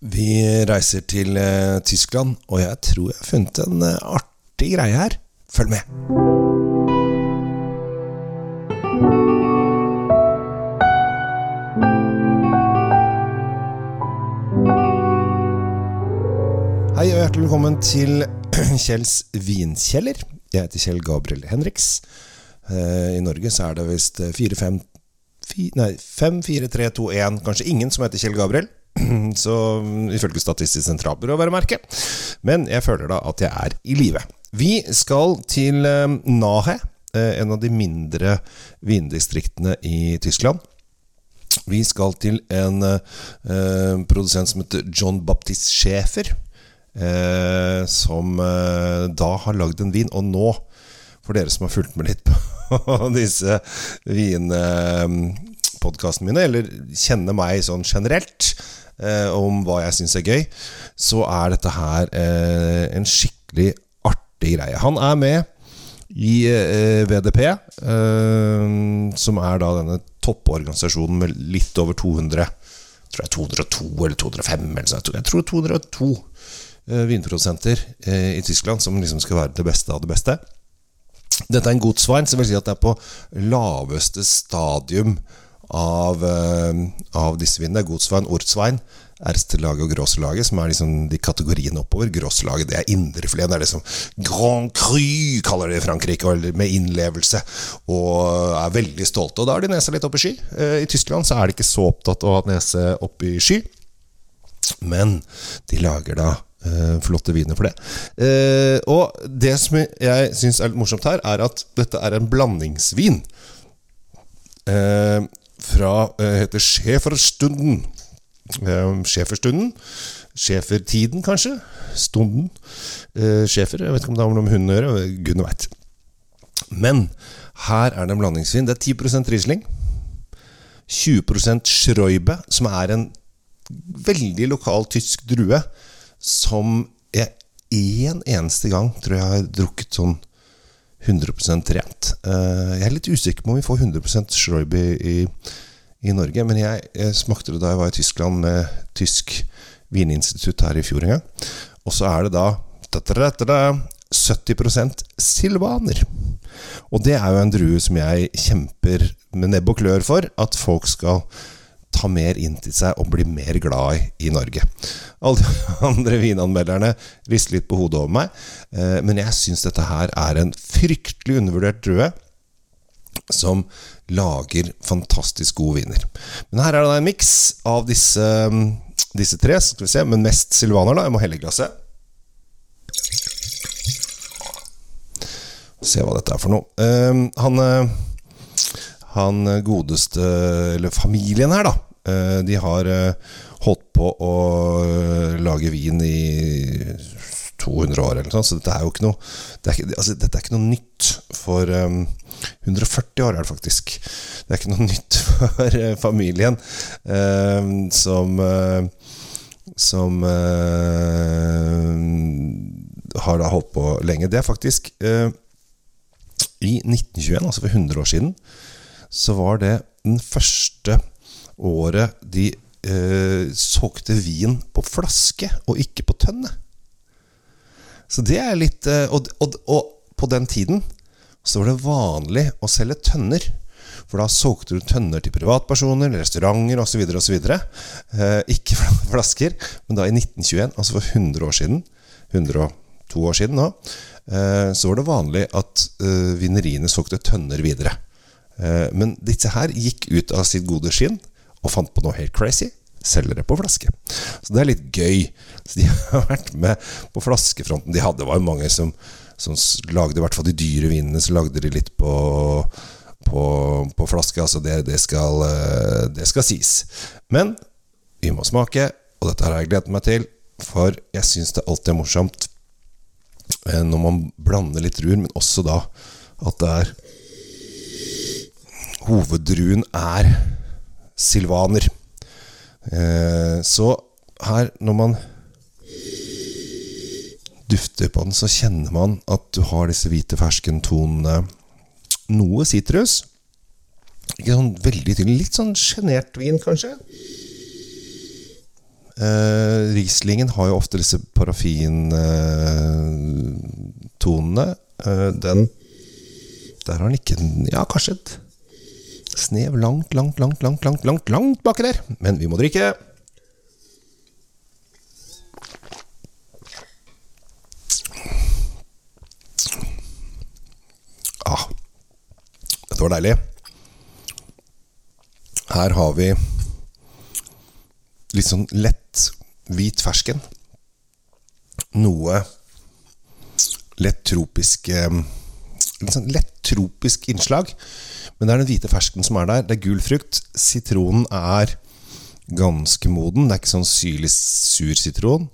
Vi reiser til eh, Tyskland, og jeg tror jeg har funnet en eh, artig greie her. Følg med. Hei og hjertelig velkommen til Kjells vinkjeller. Jeg heter Kjell Gabriel Henriks. Eh, I Norge så er det visst 4-5 Nei, 5-4-3-2-1. Kanskje ingen som heter Kjell Gabriel. Så ifølge Statistisk sentralbyrå, være merke. Men jeg føler da at jeg er i live. Vi skal til eh, Nahe, eh, en av de mindre vindistriktene i Tyskland. Vi skal til en eh, produsent som heter John Baptist Schäfer. Eh, som da har lagd en vin. Og nå, for dere som har fulgt med litt på disse vinpodkastene mine, eller kjenner meg sånn generelt eh, om hva jeg syns er gøy, så er dette her eh, en skikkelig artig greie. Han er med i eh, VDP, eh, som er da denne topporganisasjonen med litt over 200 tror jeg 202 eller 205 eller sånt. Jeg tror 202 eh, vinprodusenter eh, i Tyskland som liksom skal være det beste av det beste. Dette er en godsvein, som vil si at det er på laveste stadium av, eh, av disse vinene. Godsvein, Ortsvein, Erstelaget og Grosselaget, som er liksom de kategoriene oppover. Grosselaget det er indrefileten. Det er liksom Grand Cru, kaller de i Frankrike, med innlevelse. Og er veldig stolte. Og da har de nesa litt opp i sky. Eh, I Tyskland så er de ikke så opptatt av å ha nese opp i sky. Men de lager da eh, flotte viner for det. Eh, og det som jeg syns er litt morsomt her, er at dette er en blandingsvin. Eh, fra eh, heter Schæferstunden. Schæferstunden. Schæfertiden, kanskje. Stunden. Schæfer. Jeg vet ikke om det har noe med hunden å gjøre. Gudene veit. Men her er det en blandingsvin. Det er 10% Riesling. 20% Schräube, som er en veldig lokal tysk drue som jeg én eneste gang tror jeg har drukket sånn 100% rent. Eh, Jeg er litt usikker på om vi får 100 Schräube i, i Norge, men jeg, jeg smakte det da jeg var i Tyskland med tysk vininstitutt her i fjor en gang. Og så er det da ta-ta-ta-ta, 70% silvaner. Og det er jo en drue som jeg kjemper med nebb og klør for at folk skal ta mer inn til seg og bli mer glad i i Norge. Alle de andre vinanmelderne rister litt på hodet over meg, eh, men jeg syns dette her er en fryktelig undervurdert drue som lager fantastisk gode viner. Men her er det en miks av disse, mm, disse tre, skal vi se, men mest silvaner, da. Jeg må helle i glasset. Se hva dette er for noe. Uh, han uh, han godeste, eller familien her, da, Uh, de har eh, holdt på å lage vin i 200 år eller noe sånt, så dette er jo ikke noe det er altså, Dette er ikke noe nytt for um, 140 år er det faktisk. Det er ikke noe nytt for uh, familien uh, som uh, Som har da holdt på lenge. Det er faktisk i 1921, altså for 100 år siden, så var det den første året de eh, solgte vin på flaske og ikke på tønne. Så det er litt eh, og, og, og på den tiden så var det vanlig å selge tønner. For da solgte du tønner til privatpersoner, restauranter osv. Eh, ikke flasker. Men da i 1921, altså for 100 år siden, 102 år siden nå, eh, så var det vanlig at eh, vineriene solgte tønner videre. Eh, men disse her gikk ut av sitt gode skinn og fant på noe helt crazy. Selger det på flaske. Så det er litt gøy. Så de har vært med på flaskefronten. De hadde, var jo mange som, som lagde, i hvert fall de dyre vinene, så lagde de litt på, på, på flaske. Altså det, det, skal, eh, det skal sies. Men vi må smake, og dette har jeg gledet meg til. For jeg syns det alltid er morsomt eh, når man blander litt druer, men også da at det er Hoveddruen er silvaner. Eh, så her, når man dufter på den, så kjenner man at du har disse hvite ferskentonene. Noe sitrus. Ikke sånn veldig tydelig. Litt sånn sjenert vin, kanskje. Eh, Rieslingen har jo ofte disse parafintonene. Eh, den Der har den ikke Ja, kanskje et snev langt, langt, langt, langt, langt, langt, langt baki der. Men vi må drikke. Dette var deilig. Her har vi litt sånn lett hvit fersken. Noe lett tropisk eh, Litt sånn lett tropisk innslag. Men det er den hvite fersken som er der. Det er gul frukt. Sitronen er ganske moden. Det er ikke sånn syrlig sur sitron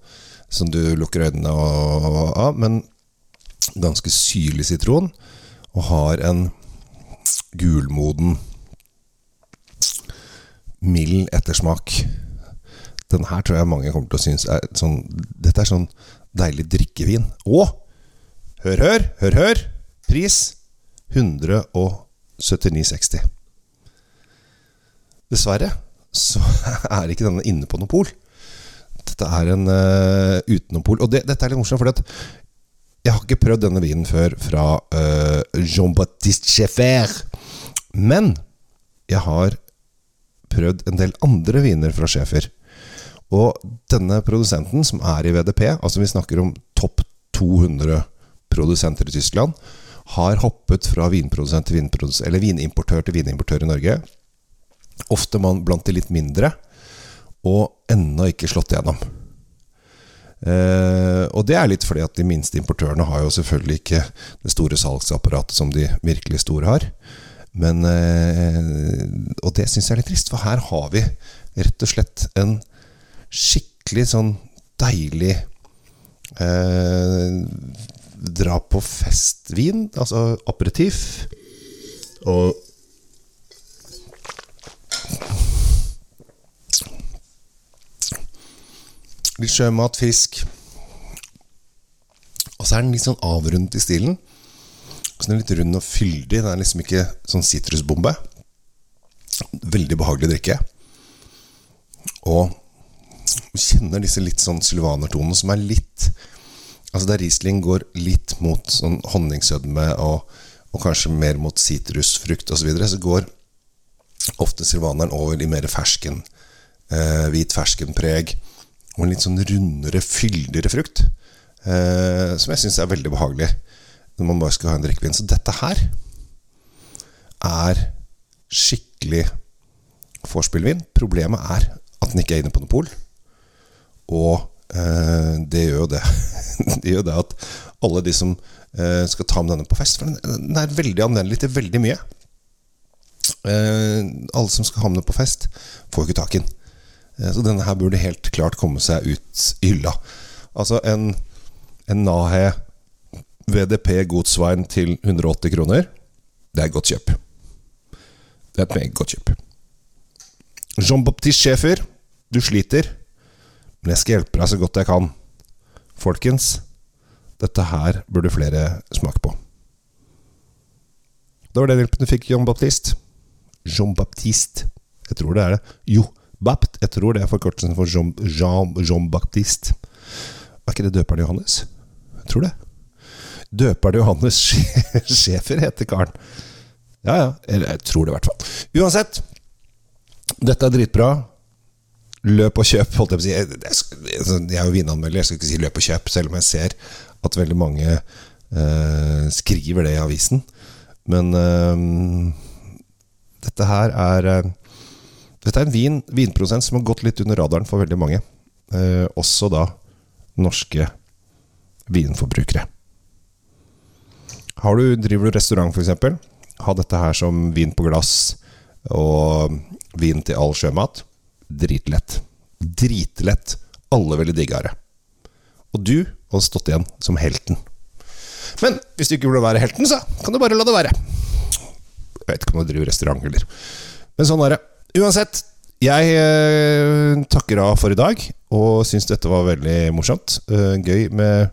som du lukker øynene av, men ganske syrlig sitron. Og har en gulmoden, mild ettersmak. Den her tror jeg mange kommer til å synes er sånn Dette er sånn deilig drikkevin. Og hør, hør, hør, hør! Pris 179,60. Dessverre så er ikke denne inne på noe pol. Dette er en uh, utenom pol. Og det, dette er litt morsomt, for jeg har ikke prøvd denne vinen før fra uh, Jean-Baptiste Cheffer. Men jeg har prøvd en del andre viner fra Schæfer. Og denne produsenten, som er i VDP, altså vi snakker om topp 200 produsenter i Tyskland, har hoppet fra vinprodusent til vinprodusent, eller vinimportør til vinimportør i Norge. Ofte man blant de litt mindre, og ennå ikke slått igjennom. Eh, og det er litt fordi at de minste importørene har jo selvfølgelig ikke det store salgsapparatet som de virkelig store har. Men eh, Og det syns jeg er litt trist, for her har vi rett og slett en skikkelig sånn deilig eh, dra på festvin, altså aperitiff. Og Litt sjømat, fisk. Og så er den litt sånn avrundet i stilen. Den er litt rund og fyldig. Den er liksom ikke sånn sitrusbombe. Veldig behagelig drikke. Og kjenner disse litt sånn sylvanertonene som er litt Altså Der Riesling går litt mot sånn honningsødme og, og kanskje mer mot sitrusfrukt osv., så, videre, så går ofte silvaneren over i mer fersken, eh, hvit ferskenpreg og en litt sånn rundere, fyldigere frukt. Eh, som jeg syns er veldig behagelig når man bare skal ha en drikkevin. Så dette her er skikkelig vorspielvin. Problemet er at den ikke er inne på noe pol. Og Eh, det gjør jo det. det gjør det at alle de som eh, skal ta med denne på fest For den er veldig anvendelig til veldig mye. Eh, alle som skal ha med den på fest, får ikke tak i den. Så denne her burde helt klart komme seg ut i hylla. Altså en, en Nahe VDP godsveien til 180 kroner, det er et godt kjøp. Det er et meget godt kjøp. Jean-Baptiste Schæfer, du sliter. Men jeg skal hjelpe deg så godt jeg kan. Folkens, dette her burde flere smake på. Det var den hjelpen du fikk, Jean-Baptiste. Jean Baptiste. Jeg tror det er det. Jo, Bapt. Jeg tror det er forkortelsen for Jean, Jean, Jean. Er ikke det døperen Johannes? Jeg tror det. Døperen Johannes Schæfer heter karen. Ja, ja. Eller Jeg tror det, i hvert fall. Uansett. Dette er dritbra. Løp og kjøp, holdt jeg på å si. Jeg er jo vinanmelder, jeg skal ikke si løp og kjøp, selv om jeg ser at veldig mange eh, skriver det i avisen. Men eh, dette her er eh, Dette er en vin, vinprosent som har gått litt under radaren for veldig mange. Eh, også da norske vinforbrukere. Har du, driver du restaurant, f.eks., ha dette her som vin på glass og vin til all sjømat dritlett. Dritlett. Alle ville digga det. Og du hadde stått igjen som helten. Men hvis du ikke vil være helten, så kan du bare la det være. Jeg vet ikke om du driver restaurant eller Men sånn er det. Uansett, jeg eh, takker av for i dag, og syns dette var veldig morsomt. Eh, gøy med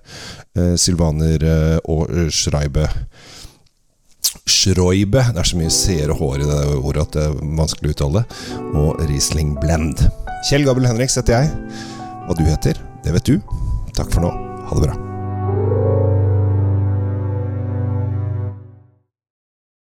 eh, Sylvaner eh, og Schreibe. Schreibe Det er så mye seer og hår i det ordet at det er vanskelig å uttale. Og Riesling Blend. Kjell Gabel Henriks heter jeg. Hva du heter, det vet du. Takk for nå. Ha det bra.